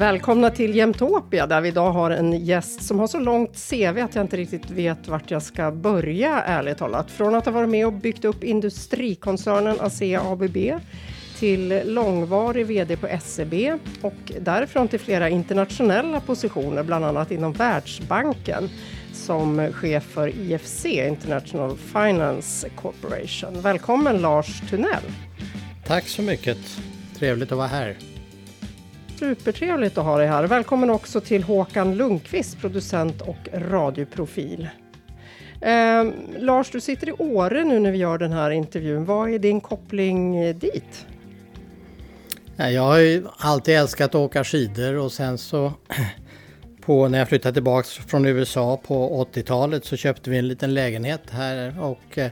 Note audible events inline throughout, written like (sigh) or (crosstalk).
Välkomna till Jämtopia där vi idag har en gäst som har så långt CV att jag inte riktigt vet vart jag ska börja ärligt talat. Från att ha varit med och byggt upp industrikoncernen ASEA ABB till långvarig VD på SEB och därifrån till flera internationella positioner, bland annat inom Världsbanken som chef för IFC, International Finance Corporation. Välkommen Lars Tunnell. Tack så mycket. Trevligt att vara här. Supertrevligt att ha dig här. Välkommen också till Håkan Lundqvist, producent och radioprofil. Eh, Lars, du sitter i Åre nu när vi gör den här intervjun. Vad är din koppling eh, dit? Jag har ju alltid älskat att åka skidor och sen så (clears throat) på, när jag flyttade tillbaks från USA på 80-talet så köpte vi en liten lägenhet här och eh,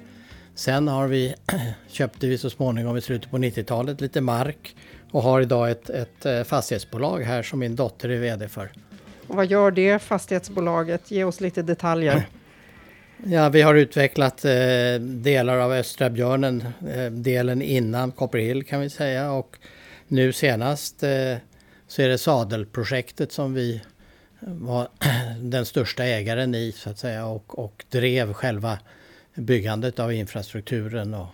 sen har vi, (clears throat) köpte vi så småningom i slutet på 90-talet lite mark och har idag ett, ett eh, fastighetsbolag här som min dotter är VD för. Och vad gör det fastighetsbolaget? Ge oss lite detaljer. (clears throat) Ja, vi har utvecklat eh, delar av Östra Björnen, eh, delen innan Copperhill kan vi säga och nu senast eh, så är det Sadelprojektet som vi var (clears throat) den största ägaren i så att säga och, och drev själva byggandet av infrastrukturen och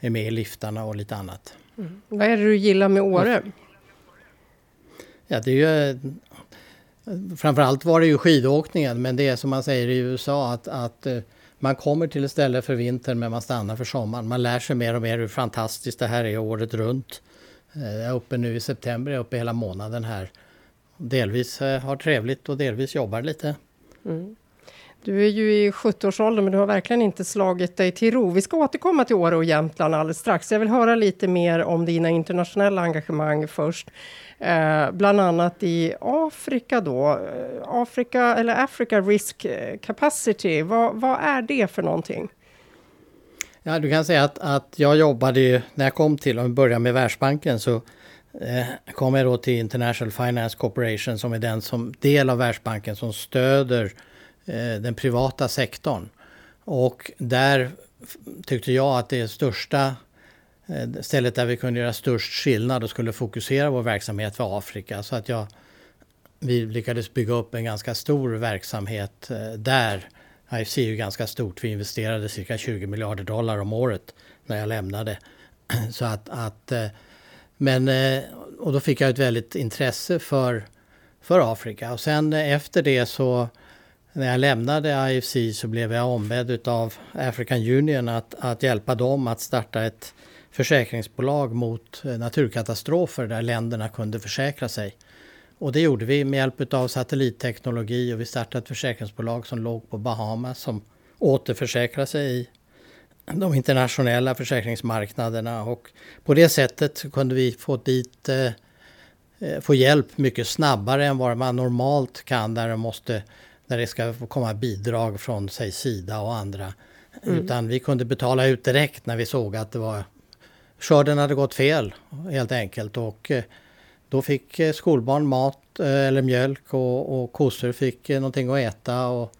är med i liftarna och lite annat. Mm. Vad är det du gillar med Åre? Ja, det är ju... Framförallt var det ju skidåkningen, men det är som man säger i USA att, att eh, man kommer till ett ställe för vintern men man stannar för sommaren. Man lär sig mer och mer hur fantastiskt det här är året runt. Eh, jag är uppe nu i september, jag är uppe hela månaden här. Delvis eh, har trevligt och delvis jobbar lite. Mm. Du är ju i 70-årsåldern men du har verkligen inte slagit dig till ro. Vi ska återkomma till Åre och Jämtland alldeles strax. Jag vill höra lite mer om dina internationella engagemang först. Eh, bland annat i Afrika då. Eh, Afrika eller Africa Risk eh, Capacity. Vad, vad är det för någonting? Ja, du kan säga att, att jag jobbade ju, när jag kom till, om vi börjar med Världsbanken, så eh, kom jag då till International Finance Corporation som är den som, del av Världsbanken som stöder Eh, den privata sektorn. Och där tyckte jag att det största eh, stället där vi kunde göra störst skillnad och skulle fokusera vår verksamhet var Afrika. Så att jag, vi lyckades bygga upp en ganska stor verksamhet eh, där. IFC är ju ganska stort. Vi investerade cirka 20 miljarder dollar om året när jag lämnade. (clears throat) Så att, att, men, och då fick jag ett väldigt intresse för, för Afrika. Och sen efter det så när jag lämnade IFC så blev jag ombedd av African Union att, att hjälpa dem att starta ett försäkringsbolag mot naturkatastrofer där länderna kunde försäkra sig. Och det gjorde vi med hjälp av satellitteknologi och vi startade ett försäkringsbolag som låg på Bahamas som återförsäkrar sig i de internationella försäkringsmarknaderna och på det sättet kunde vi få dit eh, eh få hjälp mycket snabbare än vad man normalt kan där de måste när det ska komma bidrag från säg Sida och andra. Mm. Utan vi kunde betala ut direkt när vi såg att det var skörden hade gått fel helt enkelt. Och eh, då fick eh, skolbarn mat eh, eller mjölk och, och kossor fick någonting att äta. Och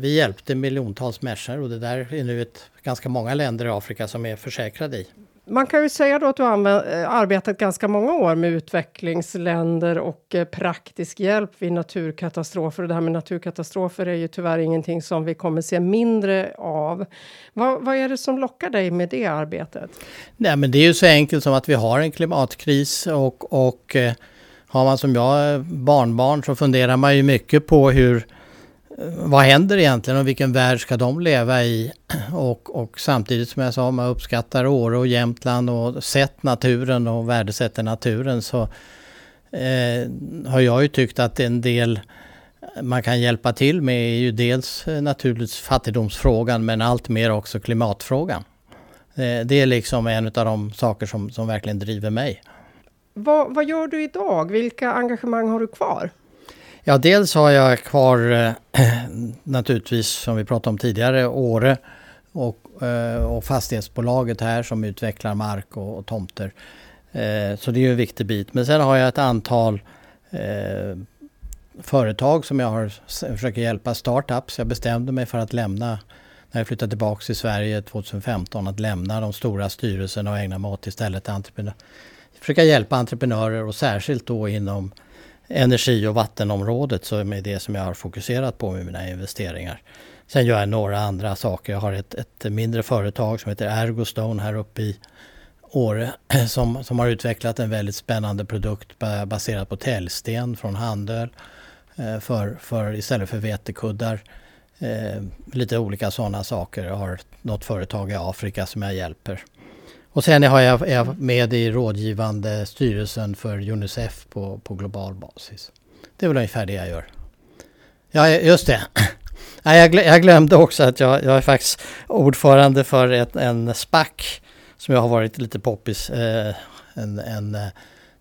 vi hjälpte miljontals människor och det där är nu ett ganska många länder i Afrika som är försäkrade i. Man kan ju säga då att du har eh, arbetat ganska många år med utvecklingsländer och eh, praktisk hjälp vid naturkatastrofer. Och det här med naturkatastrofer är ju tyvärr ingenting som vi kommer se mindre av. Vad, vad är det som lockar dig med det arbetet? Nej, men det är ju så enkelt som att vi har en klimatkris och, och eh, har man som jag barnbarn så funderar man ju mycket på hur vad händer egentligen och vilken värld ska de leva i? Och, och samtidigt som jag sa, man uppskattar Åre och Jämtland och sett naturen och värdesätter naturen så eh, har jag ju tyckt att en del man kan hjälpa till med är ju dels eh, naturligtvis fattigdomsfrågan men allt mer också klimatfrågan. Eh, det är liksom en av de saker som, som verkligen driver mig. Vad, vad gör du idag? Vilka engagemang har du kvar? Ja, dels har jag kvar eh, (clears throat) naturligtvis som vi pratade om tidigare Åre och, eh, och fastighetsbolaget här som utvecklar mark och, och tomter. Eh, så det är ju en viktig bit. Men sen har jag ett antal eh, företag som jag har, försöker hjälpa, startups. Jag bestämde mig för att lämna när jag flyttade tillbaka till Sverige 2015 att lämna de stora styrelserna och ägna mig åt istället entreprenörer. Försöka hjälpa entreprenörer och särskilt då inom energi och vattenområdet som är det som jag har fokuserat på med mina investeringar. Sen gör jag några andra saker. Jag har ett, ett mindre företag som heter Ergostone här uppe i Åre (clears throat) som, som har utvecklat en väldigt spännande produkt baserad på täljsten från Handöl eh, för, för, istället för vetekuddar. Eh, lite olika sådana saker. Jag har något företag i Afrika som jag hjälper. Och sen har jag, är jag med i rådgivande styrelsen för Unicef på, på global basis. Det är väl ungefär det jag gör. Ja, just det. (clears throat) Jag glömde också att jag, jag är faktiskt ordförande för ett, en SPAC som jag har varit lite poppis. Eh, en, en, eh,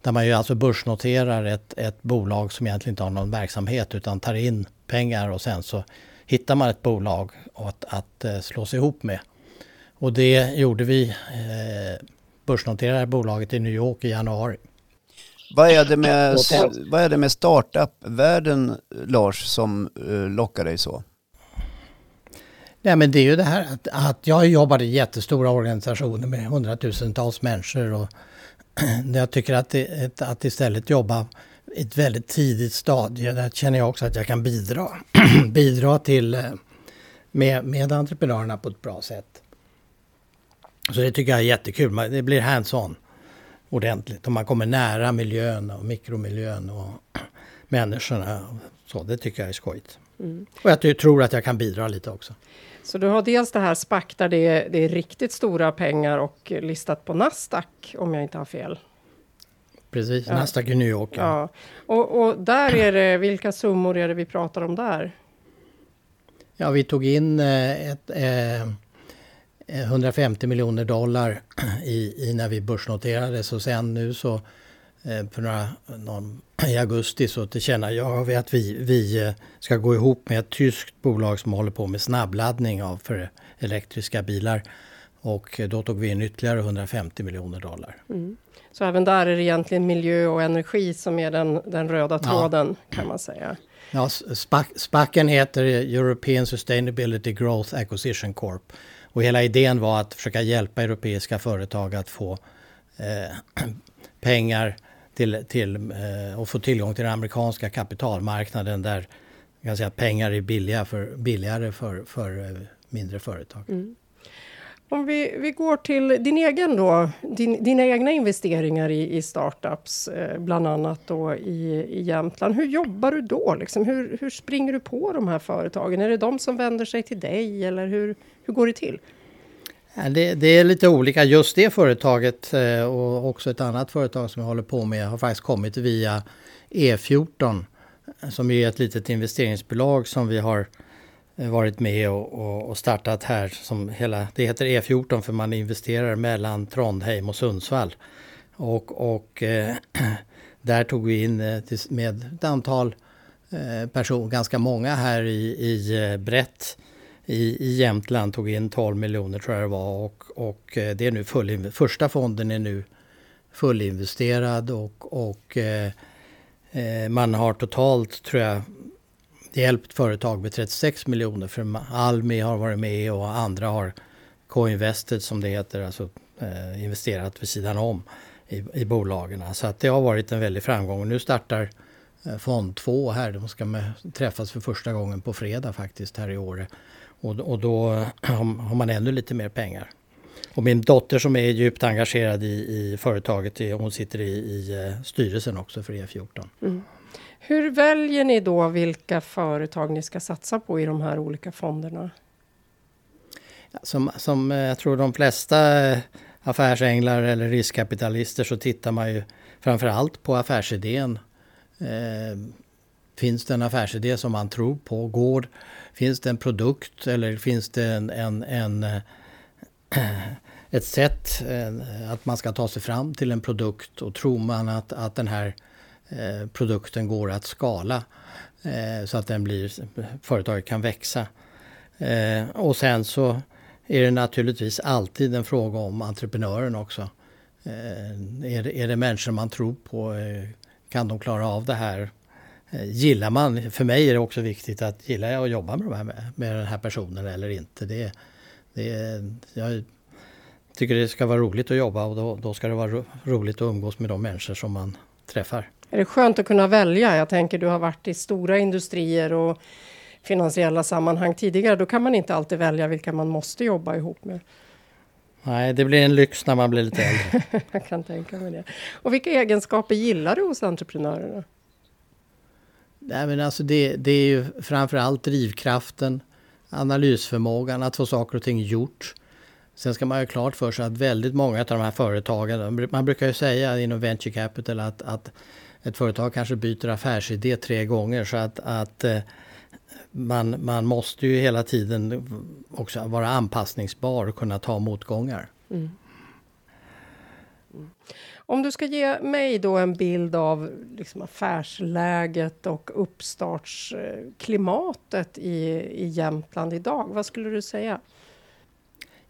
där man ju alltså börsnoterar ett, ett bolag som egentligen inte har någon verksamhet utan tar in pengar och sen så hittar man ett bolag att, att eh, slå sig ihop med. Och det gjorde vi. Eh, börsnoterade bolaget i New York i januari. Vad är det med, vad är det med startup-världen, Lars, som uh, lockar dig så? Nej, men det är ju det här att, att jag jobbar i jättestora organisationer med hundratusentals människor och (clears throat) jag tycker att, det, att istället jobba i ett väldigt tidigt stadie, där känner jag också att jag kan bidra, (clears throat) bidra till eh, med, med entreprenörerna på ett bra sätt. Så det tycker jag är jättekul. Det blir hands-on ordentligt och man kommer nära miljön och mikromiljön och (clears throat) människorna. Så det tycker jag är skojigt. Mm. Och jag tror att jag kan bidra lite också. Så du har dels det här SPAC där det är, det är riktigt stora pengar och listat på Nasdaq om jag inte har fel. Precis, ja. Nasdaq i New York. Ja. ja. Och, och, där är det, vilka summor är det vi pratar om där? Ja, vi tog in eh, ett, eh, 150 miljoner dollar (clears throat) i, i, när vi börsnoterades och sen nu så eh, för några, någon, (clears throat) i augusti så tillkännagav vi att vi, vi eh, ska gå ihop med ett tyskt bolag som håller på med snabbladdning av för elektriska bilar. Och då tog vi in ytterligare 150 miljoner dollar. Mm. Så även där är det egentligen miljö och energi som är den, den röda tråden ja. kan man säga. Ja, SPACen heter European Sustainability Growth Acquisition Corp. Och hela idén var att försöka hjälpa europeiska företag att få eh, (clears throat) pengar till, till, eh, och få tillgång till den amerikanska kapitalmarknaden där kan säga, pengar är billiga för, billigare för, för eh, mindre företag. Mm. Om vi, vi går till din egen då, din, dina egna investeringar i, i startups, eh, bland annat då i, i Jämtland. Hur jobbar du då? Liksom? Hur, hur springer du på de här företagen? Är det de som vänder sig till dig eller hur, hur går det till? Det, det, är lite olika. Just det företaget eh, och också ett annat företag som jag håller på med har faktiskt kommit via E14 som är ett litet investeringsbolag som vi har eh, Eh, varit med och, och, startat här. Som hela, det heter E14 för man investerar mellan Trondheim och Sundsvall. Och, och eh, (clears throat) där tog vi in eh, med ett antal eh, personer, ganska många här i, i eh, brett i, i Jämtland tog in 12 miljoner tror jag det var och, och det är nu full, första fonden är nu fullinvesterad och, och eh, man har totalt tror jag hjälpt företag med 36 miljoner för Almi har varit med och andra har co-invested som det heter, alltså eh, investerat vid sidan om i, i bolagen. Så att det har varit en väldig framgång och nu startar eh, fond 2 här. De ska med, träffas för första gången på fredag faktiskt här i Åre. Och, och då eh, har man ännu lite mer pengar. Och min dotter som är djupt engagerad i, i företaget, eh, hon sitter i, i eh, styrelsen också för E14. Mm. Hur väljer ni då vilka företag ni ska satsa på i de här olika fonderna? Som, som eh, jag tror de flesta affärsänglar eller riskkapitalister så tittar man ju framförallt på affärsidén. Eh, finns det en affärsidé som man tror på? Går Finns det en produkt eller finns det en, en, en eh, ett sätt eh, att man ska ta sig fram till en produkt och tror man att, att den här eh, Eh, produkten går att skala eh, så att den blir, företaget kan växa. Eh, och sen så är det naturligtvis alltid en fråga om entreprenören också. Är det, är det människor man tror på? Kan de klara av det här? Gillar man, för mig är det också viktigt att gillar jag att jobba med, de här, med den här personen eller inte. Det, det, jag tycker det ska vara roligt att jobba och då, då ska det vara roligt att umgås med de människor som man träffar. Är det skönt att kunna välja? Jag tänker du har varit i stora industrier och finansiella sammanhang tidigare. Då kan man inte alltid välja vilka man måste jobba ihop med. Nej, det blir en lyx när man blir lite äldre. (laughs) jag kan tänka mig det. Och vilka egenskaper gillar du hos entreprenörerna? Nej, men alltså det, det är ju framförallt drivkraften, analysförmågan, att få saker och ting gjort. Sen ska man ha klart för sig att väldigt många av de här företagen, man brukar ju säga inom venture capital att, att ett företag kanske byter affärsidé tre gånger så att, att eh, man, man måste ju hela tiden också vara anpassningsbar och kunna ta motgångar. Mm. Mm. Om du ska ge mig då en bild av liksom affärsläget och uppstartsklimatet i, i Jämtland idag, vad skulle du säga?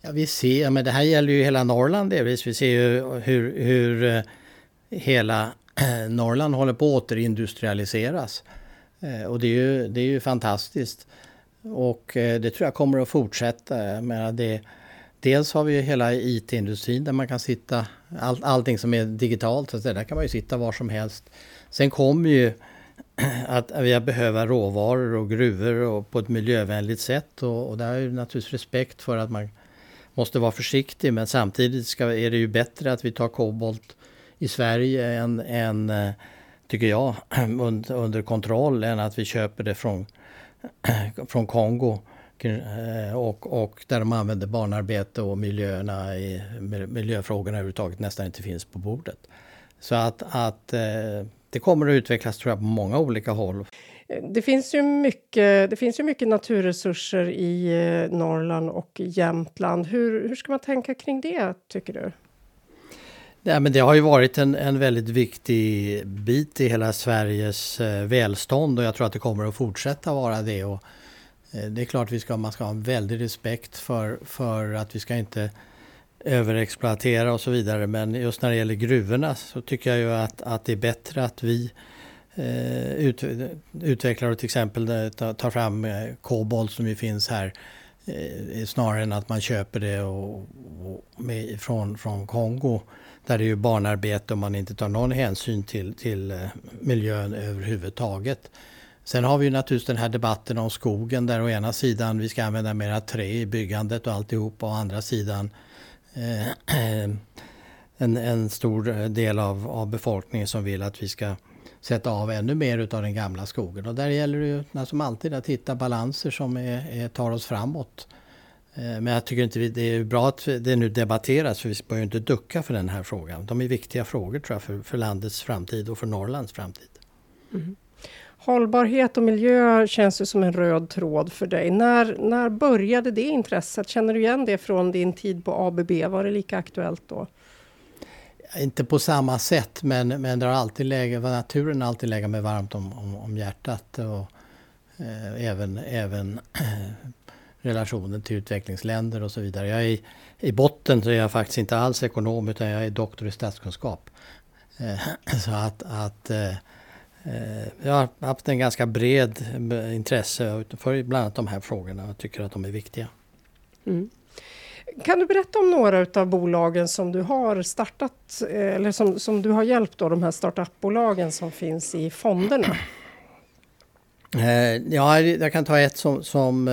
Ja, vi ser, men det här gäller ju hela Norrland delvis. Vi ser ju hur, hur eh, hela Eh, Norrland håller på att återindustrialiseras. Eh, och det är ju, det är ju fantastiskt. Och eh, det tror jag kommer att fortsätta. Menar, det, dels har vi hela IT-industrin där man kan sitta, all, allting som är digitalt, så där kan man ju sitta var som helst. Sen kommer ju (clears throat) att vi behöver råvaror och gruvor och på ett miljövänligt sätt och, och där är ju naturligtvis respekt för att man måste vara försiktig men samtidigt ska, är det ju bättre att vi tar kobolt i Sverige än, än eh, tycker jag, (clears throat) under kontroll än att vi köper det från, (clears throat) från Kongo eh, och, och där de använder barnarbete och miljöerna i, miljöfrågorna överhuvudtaget nästan inte finns på bordet. Så att, att eh, det kommer att utvecklas tror jag på många olika håll. Det finns ju mycket, det finns ju mycket naturresurser i Norrland och Jämtland. Hur, hur ska man tänka kring det tycker du? Ja, men det har ju varit en, en väldigt viktig bit i hela Sveriges eh, välstånd och jag tror att det kommer att fortsätta vara det. Och, eh, det är klart vi ska, man ska ha en väldig respekt för, för att vi ska inte överexploatera och så vidare. Men just när det gäller gruvorna så tycker jag ju att, att det är bättre att vi eh, ut, utvecklar och till exempel eh, tar fram kobolt som ju finns här eh, snarare än att man köper det och, och med, från, från Kongo där det är ju barnarbete och man inte tar någon hänsyn till, till eh, miljön överhuvudtaget. Sen har vi ju naturligtvis den här debatten om skogen där å ena sidan vi ska använda mera trä i byggandet och alltihop och å andra sidan eh, (clears throat) en, en stor del av, av befolkningen som vill att vi ska sätta av ännu mer av den gamla skogen. Och där gäller det ju som alltid att hitta balanser som är, är, tar oss framåt. Eh, men jag tycker inte det är bra att det nu debatteras för vi bör ju inte ducka för den här frågan. De är viktiga frågor tror jag för, för landets framtid och för Norrlands framtid. Mm. Hållbarhet och miljö känns ju som en röd tråd för dig. När, när började det intresset? Känner du igen det från din tid på ABB? Var det lika aktuellt då? Inte på samma sätt, men, men det har alltid legat, naturen har alltid legat mig varmt om, om, om hjärtat. Och, eh, även, även (clears throat) relationen till utvecklingsländer och så vidare. Jag är, I botten så är jag faktiskt inte alls ekonom utan jag är doktor i statskunskap. Eh, (clears throat) så att, att eh, eh, jag har haft en ganska bred intresse för bland annat de här frågorna och tycker att de är viktiga. Mm. Kan du berätta om några av bolagen som du har startat eller som, som du har hjälpt då, de här startupbolagen som finns i fonderna? Ja, jag kan ta ett som, som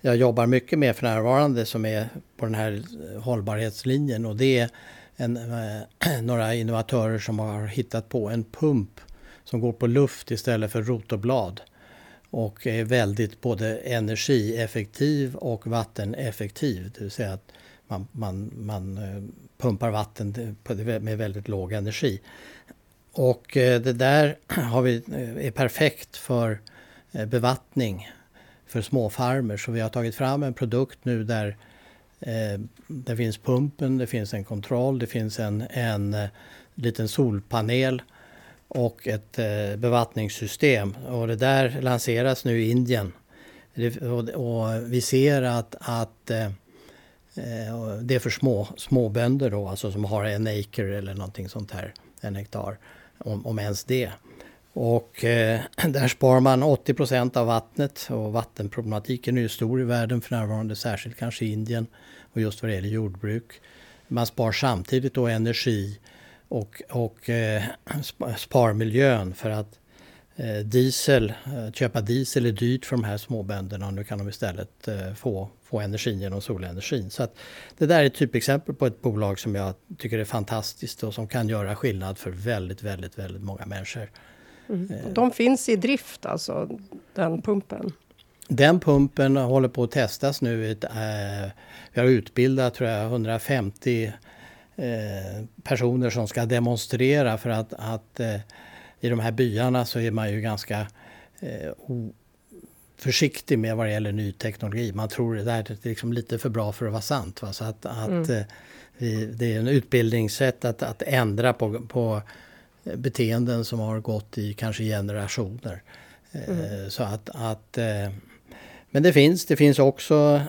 jag jobbar mycket med för närvarande som är på den här hållbarhetslinjen och det är en, eh, (clears throat) några innovatörer som har hittat på en pump som går på luft istället för rotorblad och är väldigt både energieffektiv och vatteneffektiv. Det vill säga att man, man, man eh, pumpar vatten med väldigt låg energi. Och eh, det där (clears throat) har vi, är perfekt för bevattning för småfarmer. Så vi har tagit fram en produkt nu där eh, det finns pumpen, det finns en kontroll, det finns en, en eh, liten solpanel och ett eh, bevattningssystem. Och det där lanseras nu i Indien. Det, och, och, vi ser att, att eh, eh det är för små, småbönder då, alltså som har en acre eller någonting sånt här, en hektar, om, om ens det. Och eh, (clears throat) där sparar man 80 procent av vattnet och vattenproblematiken är ju stor i världen för närvarande, särskilt kanske i Indien och just vad det gäller jordbruk. Man spar samtidigt då energi och, och eh, (clears throat) spar miljön för att eh, diesel, eh, köpa diesel är dyrt för de här småbönderna och nu kan de istället eh, få, få energin genom solenergin. Så att det där är ett typexempel på ett bolag som jag tycker är fantastiskt och som kan göra skillnad för väldigt, väldigt, väldigt många människor. Mm. De finns i drift alltså, den pumpen? Den pumpen håller på att testas nu. Eh, vi har utbildat tror jag, 150 eh, personer som ska demonstrera för att, att eh, i de här byarna så är man ju ganska försiktig med vad det gäller ny teknologi. Man tror det där är liksom lite för bra för att vara sant. Va? Så att, att mm. det är en utbildningssätt att, att ändra på, på beteenden som har gått i kanske generationer. Mm. Så att, att men det finns, det finns också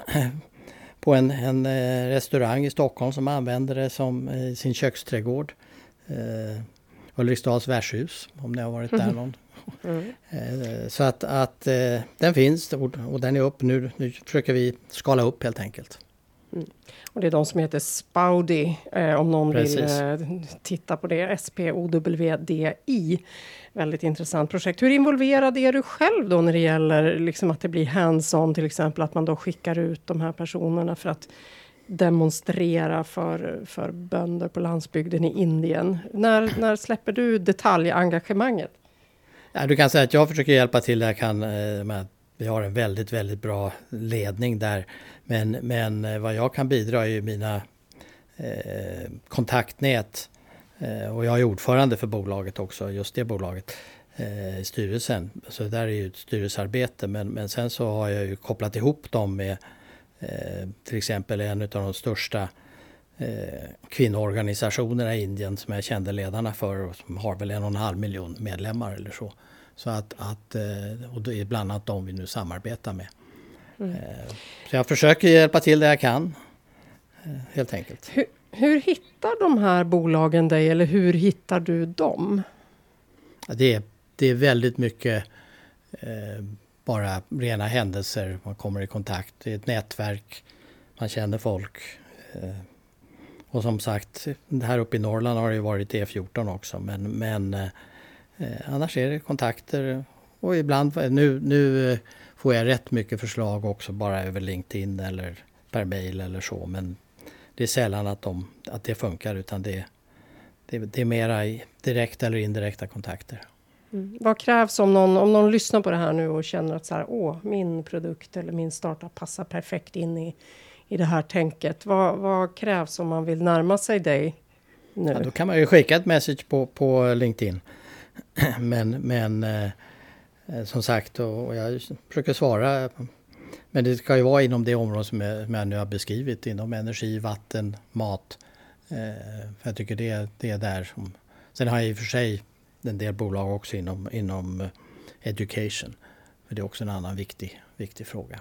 (clears throat) på en, en eh, restaurang i Stockholm som använder det som sin köksträdgård. Eh, Ulriksdals värdshus, om ni har varit där (laughs) någon. Mm. Eh, så att, att eh, den finns och, och den är upp nu. Nu försöker vi skala upp helt enkelt. Mm. Och det är de som heter Spaudi, eh, om någon Precis. vill eh, titta på det. S-P-O-W-D-I. Väldigt intressant projekt. Hur involverad är du själv då när det gäller liksom att det blir hands-on, till exempel att man då skickar ut de här personerna för att demonstrera för, för bönder på landsbygden i Indien. När, när släpper du detaljengagemanget? Ja, du kan säga att jag försöker hjälpa till där jag kan. Eh, med vi har en väldigt, väldigt bra ledning där. Men, men eh, vad jag kan bidra är ju mina eh, kontaktnät Eh, och jag är ordförande för bolaget också, just det bolaget, eh, i styrelsen. Så det där är ju ett styrelsearbete. Men, men sen så har jag ju kopplat ihop dem med eh, till exempel en av de största eh, kvinnoorganisationerna i Indien som jag kände ledarna för och som har väl en och en halv miljon medlemmar eller så. Så att, att eh, och det är bland annat de vi nu samarbetar med. Mm. Så jag försöker hjälpa till det jag kan, helt enkelt. Hur, hur hittar de här bolagen dig eller hur hittar du dem? det, är, det är väldigt mycket eh, bara rena händelser. Man kommer i kontakt. Det är ett nätverk. Man känner folk. Eh, och som sagt, här uppe i Norrland har det varit E14 också. Men, men eh, annars är det kontakter. Och ibland, nu, nu får jag rätt mycket förslag också bara över LinkedIn eller per mail eller så. Men det är sällan att, de, att det funkar utan det, det, det är mera direkta eller indirekta kontakter. Mm. Vad krävs om någon, om någon lyssnar på det här nu och känner att så här, Åh, min produkt eller min startup passar perfekt in i, i det här tänket. Vad, vad krävs om man vill närma sig dig nu? Ja, då kan man ju skicka ett message på, på LinkedIn. (clears throat) men men eh, Eh, som sagt, och, jag försöker svara men det ska ju vara inom det område som jag, som jag nu har beskrivit, inom energi, vatten, mat. Eh, för jag tycker det, det är där som... Sen har jag i och för sig en del bolag också inom, inom eh, education. För det är också en annan viktig, viktig fråga.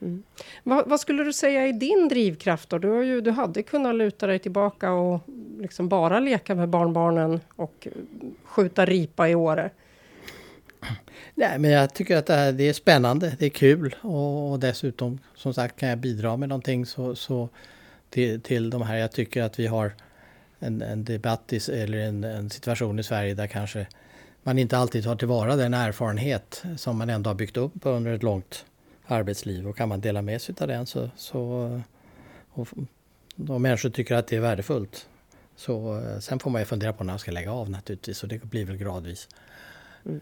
Mm. Vad, vad, skulle du säga är din drivkraft då? Du, har ju, du hade kunnat luta dig tillbaka och liksom bara leka med barnbarnen och skjuta ripa i Åre. (clears throat) Nej, men jag tycker att det, här, det är spännande, det är kul och dessutom som sagt kan jag bidra med någonting så, så till, till de här. Jag tycker att vi har en, en debatt i, eller en, en, situation i Sverige där kanske man inte alltid tar tillvara den erfarenhet som man ändå har byggt upp under ett långt arbetsliv och kan man dela med sig av den så, så och, och människor tycker att det är värdefullt. Så sen får man ju fundera på när man ska lägga av naturligtvis och det blir väl gradvis. Mm.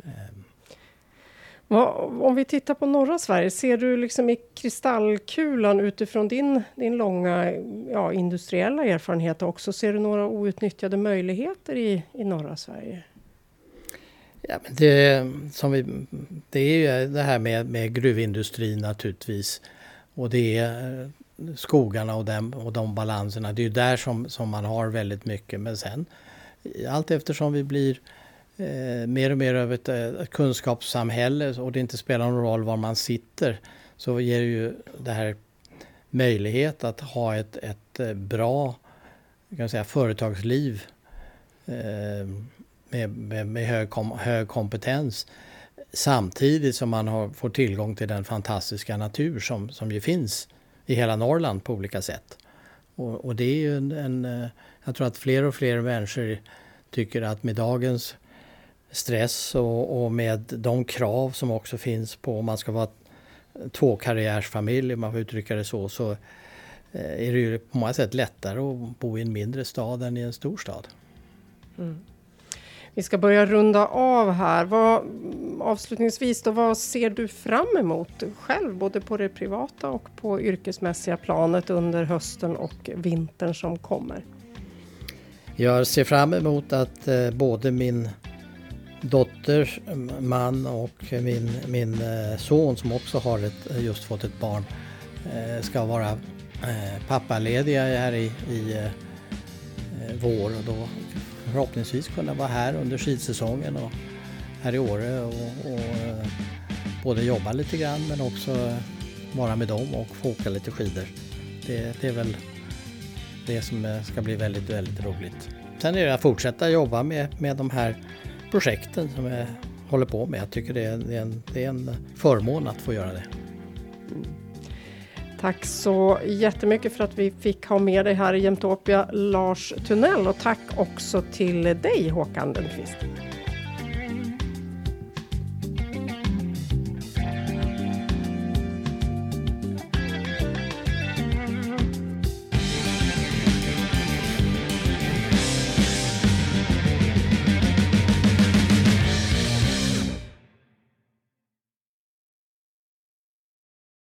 Om vi tittar på norra Sverige, ser du liksom i kristallkulan utifrån din, din långa ja, industriella erfarenhet också, ser du några outnyttjade möjligheter i, i norra Sverige? Ja, men det, som vi, det är ju det här med, med gruvindustrin naturligtvis. Och det är eh, skogarna och, dem, och de balanserna. Det är ju där som, som man har väldigt mycket. Men sen allt eftersom vi blir eh, mer och mer över ett, eh, ett kunskapssamhälle och det inte spelar någon roll var man sitter så ger ju det här möjlighet att ha ett, ett eh, bra kan säga, företagsliv eh, med, med, med hög, kom, hög kompetens samtidigt som man har, får tillgång till den fantastiska natur som, som ju finns i hela Norrland på olika sätt. Och, och det är ju en, en, eh, jag tror att fler och fler människor tycker att med dagens stress och, och med de krav som också finns på om man ska vara tvåkarriärsfamilj, om man får uttrycka det så, så eh, är det ju på många sätt lättare att bo i en mindre stad än i en stor stad. Mm. Vi ska börja runda av här. Vad, avslutningsvis, då, vad ser du fram emot själv, både på det privata och på yrkesmässiga planet under hösten och vintern som kommer? Jag ser fram emot att eh, både min dotters man och min, min eh, son som också har ett, just fått ett barn eh, ska vara eh, pappalediga här i, i vår och då förhoppningsvis kunna vara här under skidsäsongen och här i Åre och, och både jobba lite grann men också vara med dem och få åka lite skidor. Det, det är väl det som ska bli väldigt, väldigt roligt. Sen är det att fortsätta jobba med, med de här projekten som jag håller på med. Jag tycker det är, det är, en, det är en förmån att få göra det. Tack så jättemycket för att vi fick ha med dig här i Jämtopia, Lars Tunnell och tack också till dig Håkan Lundqvist.